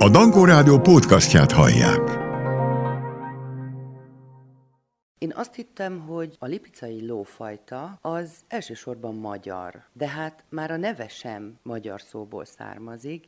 A Dankó Rádió podcastját hallják. Én azt hittem, hogy a lipicai lófajta az elsősorban magyar, de hát már a neve sem magyar szóból származik,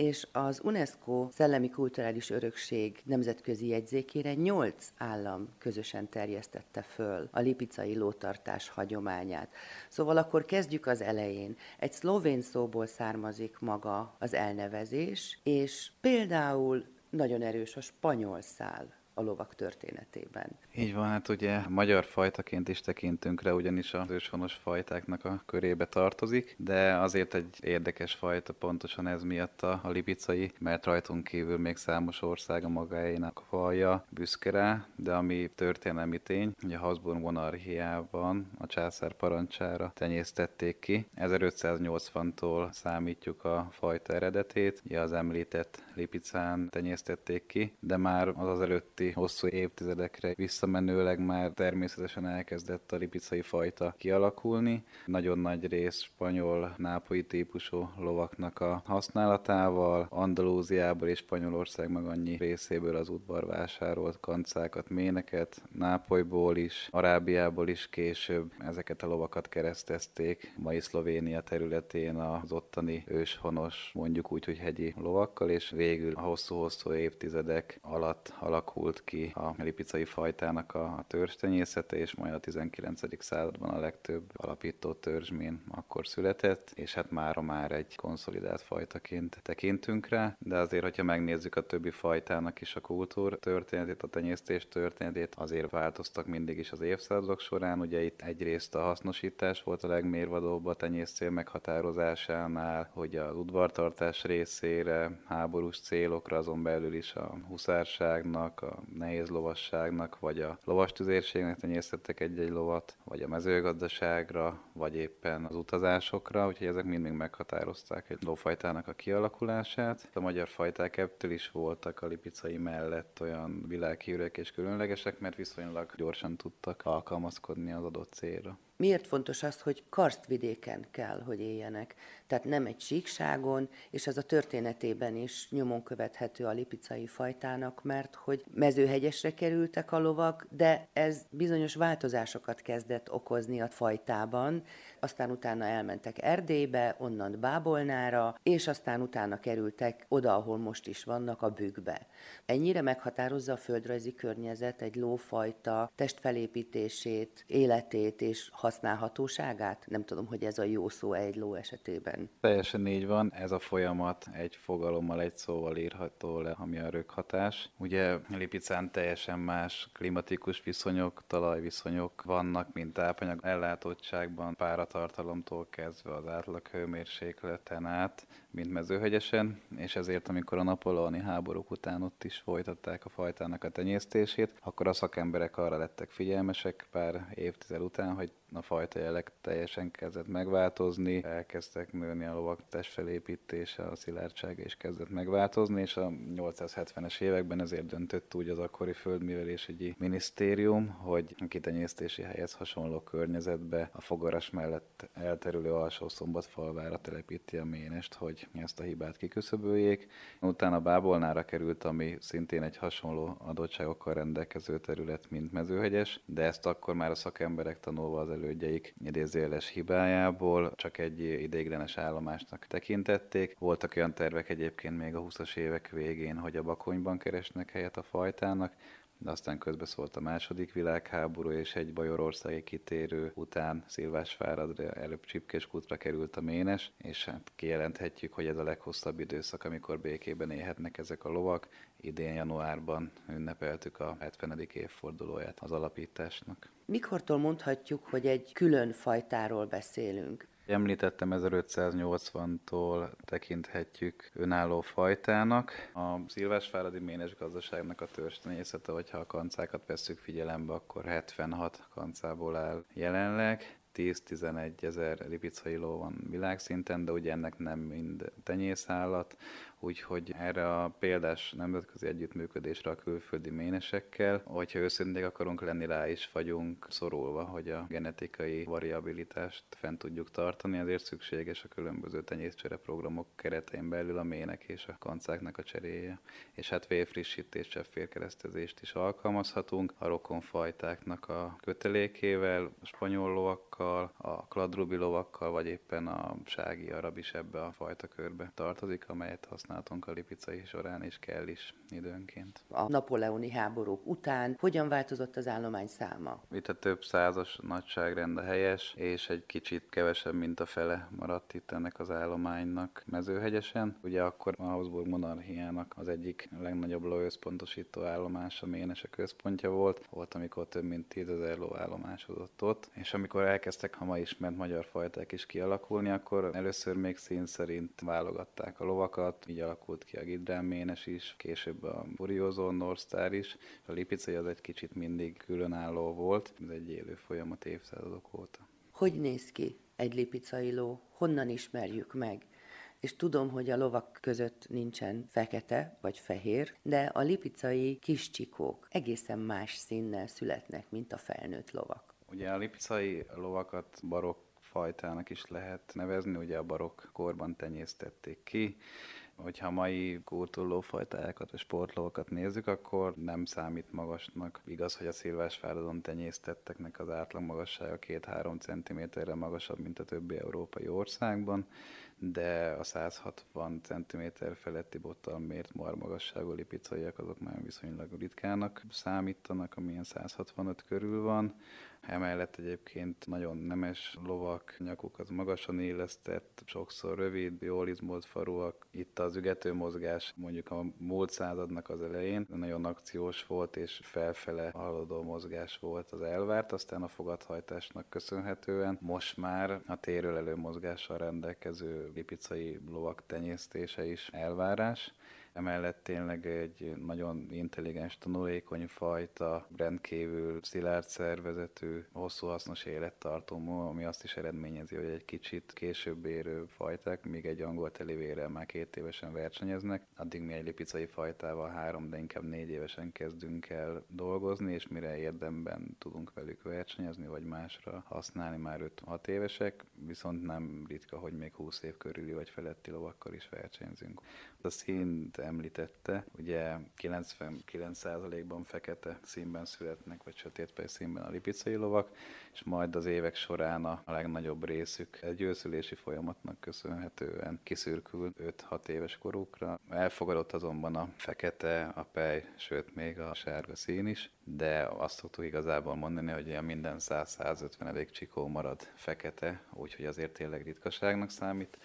és az UNESCO Szellemi Kulturális Örökség nemzetközi jegyzékére nyolc állam közösen terjesztette föl a lipicai lótartás hagyományát. Szóval akkor kezdjük az elején. Egy szlovén szóból származik maga az elnevezés, és például nagyon erős a spanyol szál a lovak történetében. Így van, hát ugye magyar fajtaként is tekintünk rá, ugyanis az őshonos fajtáknak a körébe tartozik, de azért egy érdekes fajta pontosan ez miatt a, a libicai, mert rajtunk kívül még számos ország a magáénak faja büszke rá, de ami történelmi tény, hogy a Habsburg monarchiában a császár parancsára tenyésztették ki. 1580-tól számítjuk a fajta eredetét, ugye az említett Lipicán tenyésztették ki, de már az az előtti hosszú évtizedekre visszamenőleg már természetesen elkezdett a lipicai fajta kialakulni. Nagyon nagy rész spanyol, nápolyi típusú lovaknak a használatával, Andalúziából és Spanyolország meg annyi részéből az udvar vásárolt kancákat, méneket, Nápolyból is, Arábiából is később ezeket a lovakat keresztezték mai Szlovénia területén az ottani őshonos, mondjuk úgy, hogy hegyi lovakkal, és végül a hosszú-hosszú évtizedek alatt alakult ki a lipicai fajtának a törzstenyészete, és majd a 19. században a legtöbb alapító törzsmén akkor született, és hát mára már egy konszolidált fajtaként tekintünk rá, de azért, hogyha megnézzük a többi fajtának is a kultúr történetét, a tenyésztés történetét, azért változtak mindig is az évszázadok során. Ugye itt egyrészt a hasznosítás volt a legmérvadóbb a tenyészcél meghatározásánál, hogy az udvartartás részére, háborús célokra, azon belül is a huszárságnak, a nehéz lovasságnak, vagy a lovastüzérségnek tenyésztettek egy-egy lovat, vagy a mezőgazdaságra, vagy éppen az utazásokra, úgyhogy ezek mind még meghatározták egy lófajtának a kialakulását. A magyar fajták ebből is voltak a lipicai mellett olyan világhírűek és különlegesek, mert viszonylag gyorsan tudtak alkalmazkodni az adott célra. Miért fontos az, hogy karstvidéken kell, hogy éljenek? Tehát nem egy síkságon, és ez a történetében is nyomon követhető a lipicai fajtának, mert hogy mezőhegyesre kerültek a lovak, de ez bizonyos változásokat kezdett okozni a fajtában, aztán utána elmentek Erdélybe, onnan Bábolnára, és aztán utána kerültek oda, ahol most is vannak, a bükkbe. Ennyire meghatározza a földrajzi környezet egy lófajta testfelépítését, életét és használhatóságát? Nem tudom, hogy ez a jó szó egy ló esetében. Teljesen így van, ez a folyamat egy fogalommal, egy szóval írható le, ami a röghatás. Ugye Lipicán teljesen más klimatikus viszonyok, talajviszonyok vannak, mint tápanyag ellátottságban, páratartalomtól kezdve az átlag hőmérsékleten át, mint mezőhegyesen, és ezért amikor a napolóni háborúk után ott is folytatták a fajtának a tenyésztését, akkor a szakemberek arra lettek figyelmesek pár évtized után, hogy a fajta jelek teljesen kezdett megváltozni, elkezdtek nőni a lovak testfelépítése, a szilárdság is kezdett megváltozni, és a 870-es években ezért döntött úgy az akkori földművelésügyi minisztérium, hogy a kitenyésztési helyhez hasonló környezetbe a fogaras mellett elterülő alsó szombatfalvára telepíti a ménest, hogy ezt a hibát kiküszöböljék. Utána Bábolnára került, ami szintén egy hasonló adottságokkal rendelkező terület, mint Mezőhegyes, de ezt akkor már a szakemberek tanulva az elődjeik idézéles hibájából csak egy ideiglenes állomásnak tekintették. Voltak olyan tervek egyébként még a 20-as évek végén, hogy a Bakonyban keresnek helyet a fajtának, de aztán közbeszólt a második világháború, és egy bajorországi kitérő után Szilvásváradra előbb Csipkéskútra került a ménes, és hát kijelenthetjük, hogy ez a leghosszabb időszak, amikor békében élhetnek ezek a lovak. Idén januárban ünnepeltük a 70. évfordulóját az alapításnak. Mikortól mondhatjuk, hogy egy külön fajtáról beszélünk? Említettem 1580-tól tekinthetjük önálló fajtának. A szilvásváradi ménes gazdaságnak a törstenyészete, hogyha a kancákat vesszük figyelembe, akkor 76 kancából áll jelenleg. 10-11 ezer lipicai ló van világszinten, de ugye ennek nem mind tenyészállat. úgyhogy erre a példás nemzetközi együttműködésre a külföldi ménesekkel, hogyha őszinték akarunk lenni, rá is vagyunk szorulva, hogy a genetikai variabilitást fent tudjuk tartani, ezért szükséges a különböző tenyészcsere programok keretein belül a mének és a kancáknak a cseréje. És hát vérfrissítés, cseppférkeresztezést is alkalmazhatunk a rokonfajtáknak a kötelékével, a spanyol lovakkal, a kladrubi lovakkal, vagy éppen a sági arab is ebbe a fajta körbe tartozik, amelyet használtunk a lipicai során, és kell is időnként. A napoleoni háborúk után hogyan változott az állomány száma? Itt a több százas nagyságrend a helyes, és egy kicsit kevesebb, mint a fele maradt itt ennek az állománynak mezőhegyesen. Ugye akkor a Habsburg monarchiának az egyik legnagyobb lóösszpontosító állomás a Ménese központja volt. Volt, amikor több mint tízezer ló állomásodott ott, és amikor elkezdtek a ma ismert magyar fajták is kialakulni, akkor először még szín szerint válogatták a lovakat, így alakult ki a Gidrán Ménes is, később a Furiózó North Star is. A Lipicai az egy kicsit mindig különálló volt, ez egy élő folyamat évszázadok óta. Hogy néz ki egy lipicai ló? Honnan ismerjük meg? és tudom, hogy a lovak között nincsen fekete vagy fehér, de a lipicai kis csikók egészen más színnel születnek, mint a felnőtt lovak. Ugye a lipicai lovakat barokk fajtának is lehet nevezni, ugye a barokk korban tenyésztették ki, Hogyha a mai kultúrlófajtákat vagy sportlókat nézzük, akkor nem számít magasnak. Igaz, hogy a szilvásfáradon tenyésztetteknek az átlag magassága 2-3 cm-re magasabb, mint a többi európai országban, de a 160 cm feletti bottal mért marmagasságú lipicaiak azok már viszonylag ritkának számítanak, amilyen 165 körül van. Emellett egyébként nagyon nemes lovak, nyakuk az magasan élesztett, sokszor rövid, jól izmolt farúak. Itt az ügető mozgás mondjuk a múlt századnak az elején nagyon akciós volt, és felfele haladó mozgás volt az elvárt, aztán a fogadhajtásnak köszönhetően most már a térről elő mozgással rendelkező lipicai lovak tenyésztése is elvárás. Emellett tényleg egy nagyon intelligens, tanulékony fajta, rendkívül szilárd szervezetű, hosszú hasznos élettartó, ami azt is eredményezi, hogy egy kicsit később érő fajták, míg egy angol telivérrel már két évesen versenyeznek, addig mi egy lipicai fajtával három, de inkább négy évesen kezdünk el dolgozni, és mire érdemben tudunk velük versenyezni, vagy másra használni már 5-6 évesek, viszont nem ritka, hogy még 20 év körüli vagy feletti lovakkal is versenyzünk. A színt említette, ugye 99%-ban fekete színben születnek, vagy sötétpej színben a lipicai lovak, és majd az évek során a legnagyobb részük egy őszülési folyamatnak köszönhetően kiszürkül 5-6 éves korukra. Elfogadott azonban a fekete, a pej, sőt még a sárga szín is, de azt szoktuk igazából mondani, hogy a minden 100-150 elég csikó marad fekete, úgyhogy azért tényleg ritkaságnak számít.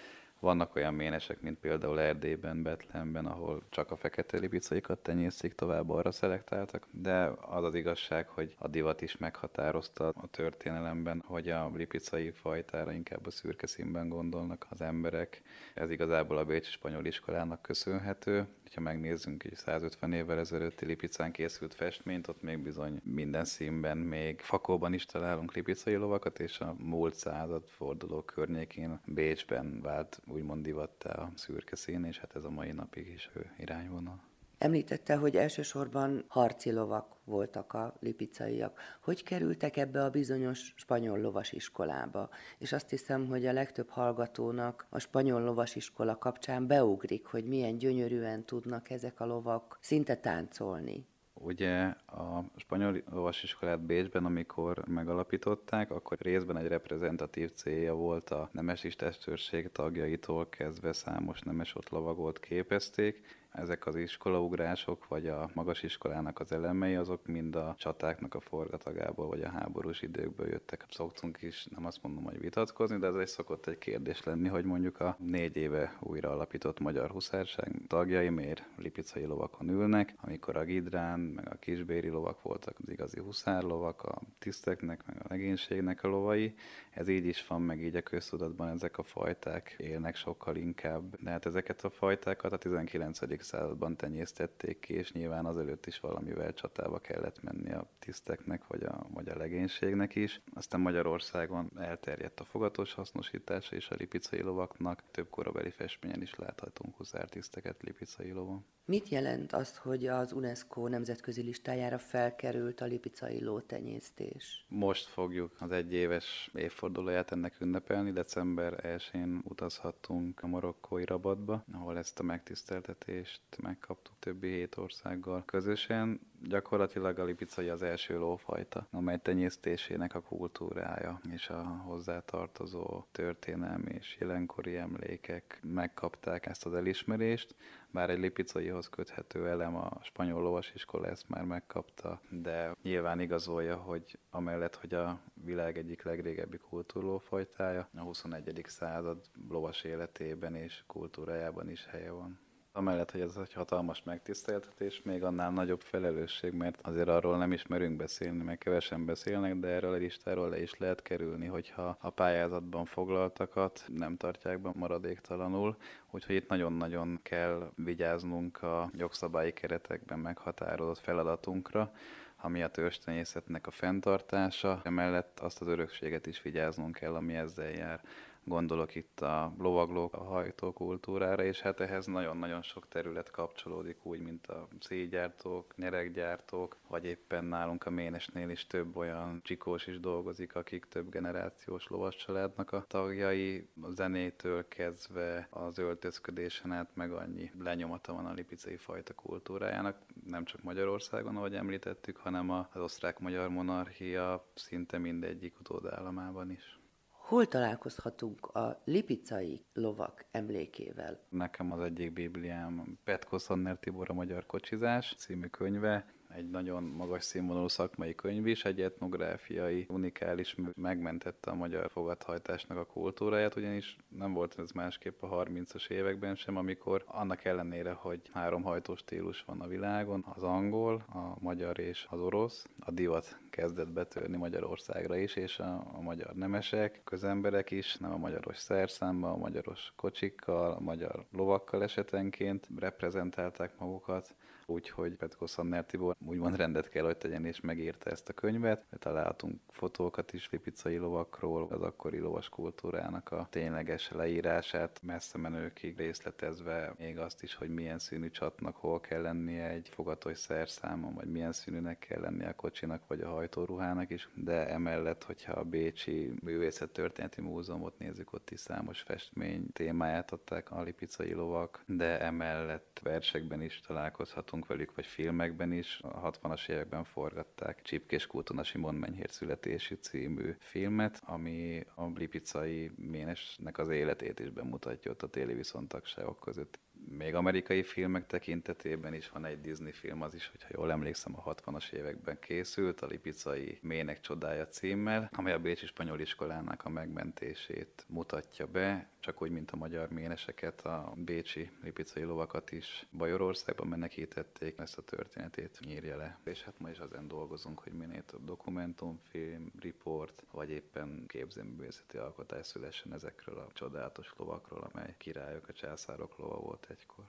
Vannak olyan ménesek, mint például Erdélyben, Betlemben, ahol csak a fekete libicaikat tenyészik, tovább arra szelektáltak, de az az igazság, hogy a divat is meghatározta a történelemben, hogy a lipicai fajtára inkább a szürke színben gondolnak az emberek. Ez igazából a Bécsi Spanyol Iskolának köszönhető, ha megnézzünk egy 150 évvel ezelőtti Lipicán készült festményt, ott még bizony minden színben, még fakóban is találunk lipicai lovakat, és a múlt század forduló környékén Bécsben vált úgymond divattá a szürke szín, és hát ez a mai napig is ő irányvonal. Említette, hogy elsősorban harci lovak voltak a lipicaiak. Hogy kerültek ebbe a bizonyos spanyol lovasiskolába? És azt hiszem, hogy a legtöbb hallgatónak a spanyol lovasiskola kapcsán beugrik, hogy milyen gyönyörűen tudnak ezek a lovak szinte táncolni. Ugye a spanyol lovasiskolát Bécsben, amikor megalapították, akkor részben egy reprezentatív célja volt a nemesi testőrség tagjaitól kezdve számos nemes ott lovagolt képezték, ezek az iskolaugrások, vagy a magas iskolának az elemei, azok mind a csatáknak a forgatagából, vagy a háborús időkből jöttek. Szoktunk is, nem azt mondom, hogy vitatkozni, de ez egy szokott egy kérdés lenni, hogy mondjuk a négy éve újra alapított Magyar Huszárság tagjai miért lipicai lovakon ülnek, amikor a Gidrán, meg a kisbéri lovak voltak az igazi huszárlovak, a tiszteknek, meg a legénységnek a lovai. Ez így is van, meg így a köztudatban ezek a fajták élnek sokkal inkább. De hát ezeket a fajtákat a 19 században tenyésztették ki, és nyilván azelőtt is valamivel csatába kellett menni a tiszteknek, vagy a, vagy a legénységnek is. Aztán Magyarországon elterjedt a fogatos hasznosítása és a lipicai lovaknak. Több korabeli festményen is láthatunk huzártiszteket lipicai lovon. Mit jelent azt, hogy az UNESCO nemzetközi listájára felkerült a lipicai lótenyésztés? Most fogjuk az egyéves évfordulóját ennek ünnepelni. December 1-én utazhattunk a marokkói Rabatba, ahol ezt a megtiszteltetést megkaptuk többi hét országgal közösen. Gyakorlatilag a lipicai az első lófajta, amely tenyésztésének a kultúrája és a hozzátartozó történelmi és jelenkori emlékek megkapták ezt az elismerést bár egy lipicaihoz köthető elem a spanyol lovasiskola ezt már megkapta, de nyilván igazolja, hogy amellett, hogy a világ egyik legrégebbi kultúrlófajtája, a 21. század lovas életében és kultúrájában is helye van. Amellett, hogy ez egy hatalmas megtiszteltetés, még annál nagyobb felelősség, mert azért arról nem ismerünk beszélni, meg kevesen beszélnek, de erről a listáról le is lehet kerülni, hogyha a pályázatban foglaltakat nem tartják be maradéktalanul, úgyhogy itt nagyon-nagyon kell vigyáznunk a jogszabályi keretekben meghatározott feladatunkra, ami a törstenyészetnek a fenntartása, emellett azt az örökséget is vigyáznunk kell, ami ezzel jár. Gondolok itt a lovaglók, a hajtókultúrára, és hát ehhez nagyon-nagyon sok terület kapcsolódik, úgy, mint a szégyártók, nyereggyártók, vagy éppen nálunk a Ménesnél is több olyan csikós is dolgozik, akik több generációs lovas családnak a tagjai, a zenétől kezdve az öltözködésen át meg annyi lenyomata van a lipicei fajta kultúrájának, nem csak Magyarországon, ahogy említettük, hanem az osztrák-magyar monarchia szinte mindegyik utódállamában is. Hol találkozhatunk a lipicai lovak emlékével? Nekem az egyik bibliám Petko Szanner Tibor a Magyar Kocsizás című könyve, egy nagyon magas színvonalú szakmai könyv is, egy etnográfiai, unikális megmentette a magyar fogadhajtásnak a kultúráját, ugyanis nem volt ez másképp a 30-as években sem, amikor annak ellenére, hogy három hajtó stílus van a világon, az angol, a magyar és az orosz, a divat kezdett betörni Magyarországra is, és a, a magyar nemesek, közemberek is, nem a magyaros szerszámban, a magyaros kocsikkal, a magyar lovakkal esetenként reprezentálták magukat, úgyhogy Petko Szanner Tibor úgymond rendet kell, hogy tegyen, és megírta ezt a könyvet. Találtunk fotókat is lipicai lovakról, az akkori lovas kultúrának a tényleges leírását, messze menőkig részletezve még azt is, hogy milyen színű csatnak hol kell lennie egy fogatos szerszámon, vagy milyen színűnek kell lennie a kocsinak, vagy a hajtóruhának is, de emellett, hogyha a Bécsi Művészettörténeti Múzeumot nézzük, ott is számos festmény témáját adták a lipicai lovak, de emellett versekben is találkozhatunk velük, vagy filmekben is. A 60-as években forgatták Csipkés Kultona Simon Menyhér születési című filmet, ami a lipicai ménesnek az életét is bemutatja ott a téli viszontagságok között még amerikai filmek tekintetében is van egy Disney film, az is, hogyha jól emlékszem, a 60-as években készült, a Lipicai Mének csodája címmel, amely a Bécsi Spanyol Iskolának a megmentését mutatja be, csak úgy, mint a magyar méneseket, a bécsi lipicai lovakat is Bajorországban menekítették, ezt a történetét írja le. És hát ma is azon dolgozunk, hogy minél több dokumentumfilm, riport, vagy éppen képzőművészeti alkotás szülessen ezekről a csodálatos lovakról, amely királyok, a császárok lova volt egykor.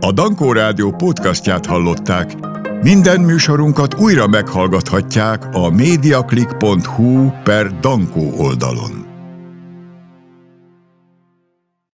A Dankó Rádió podcastját hallották. Minden műsorunkat újra meghallgathatják a mediaclick.hu per Dankó oldalon.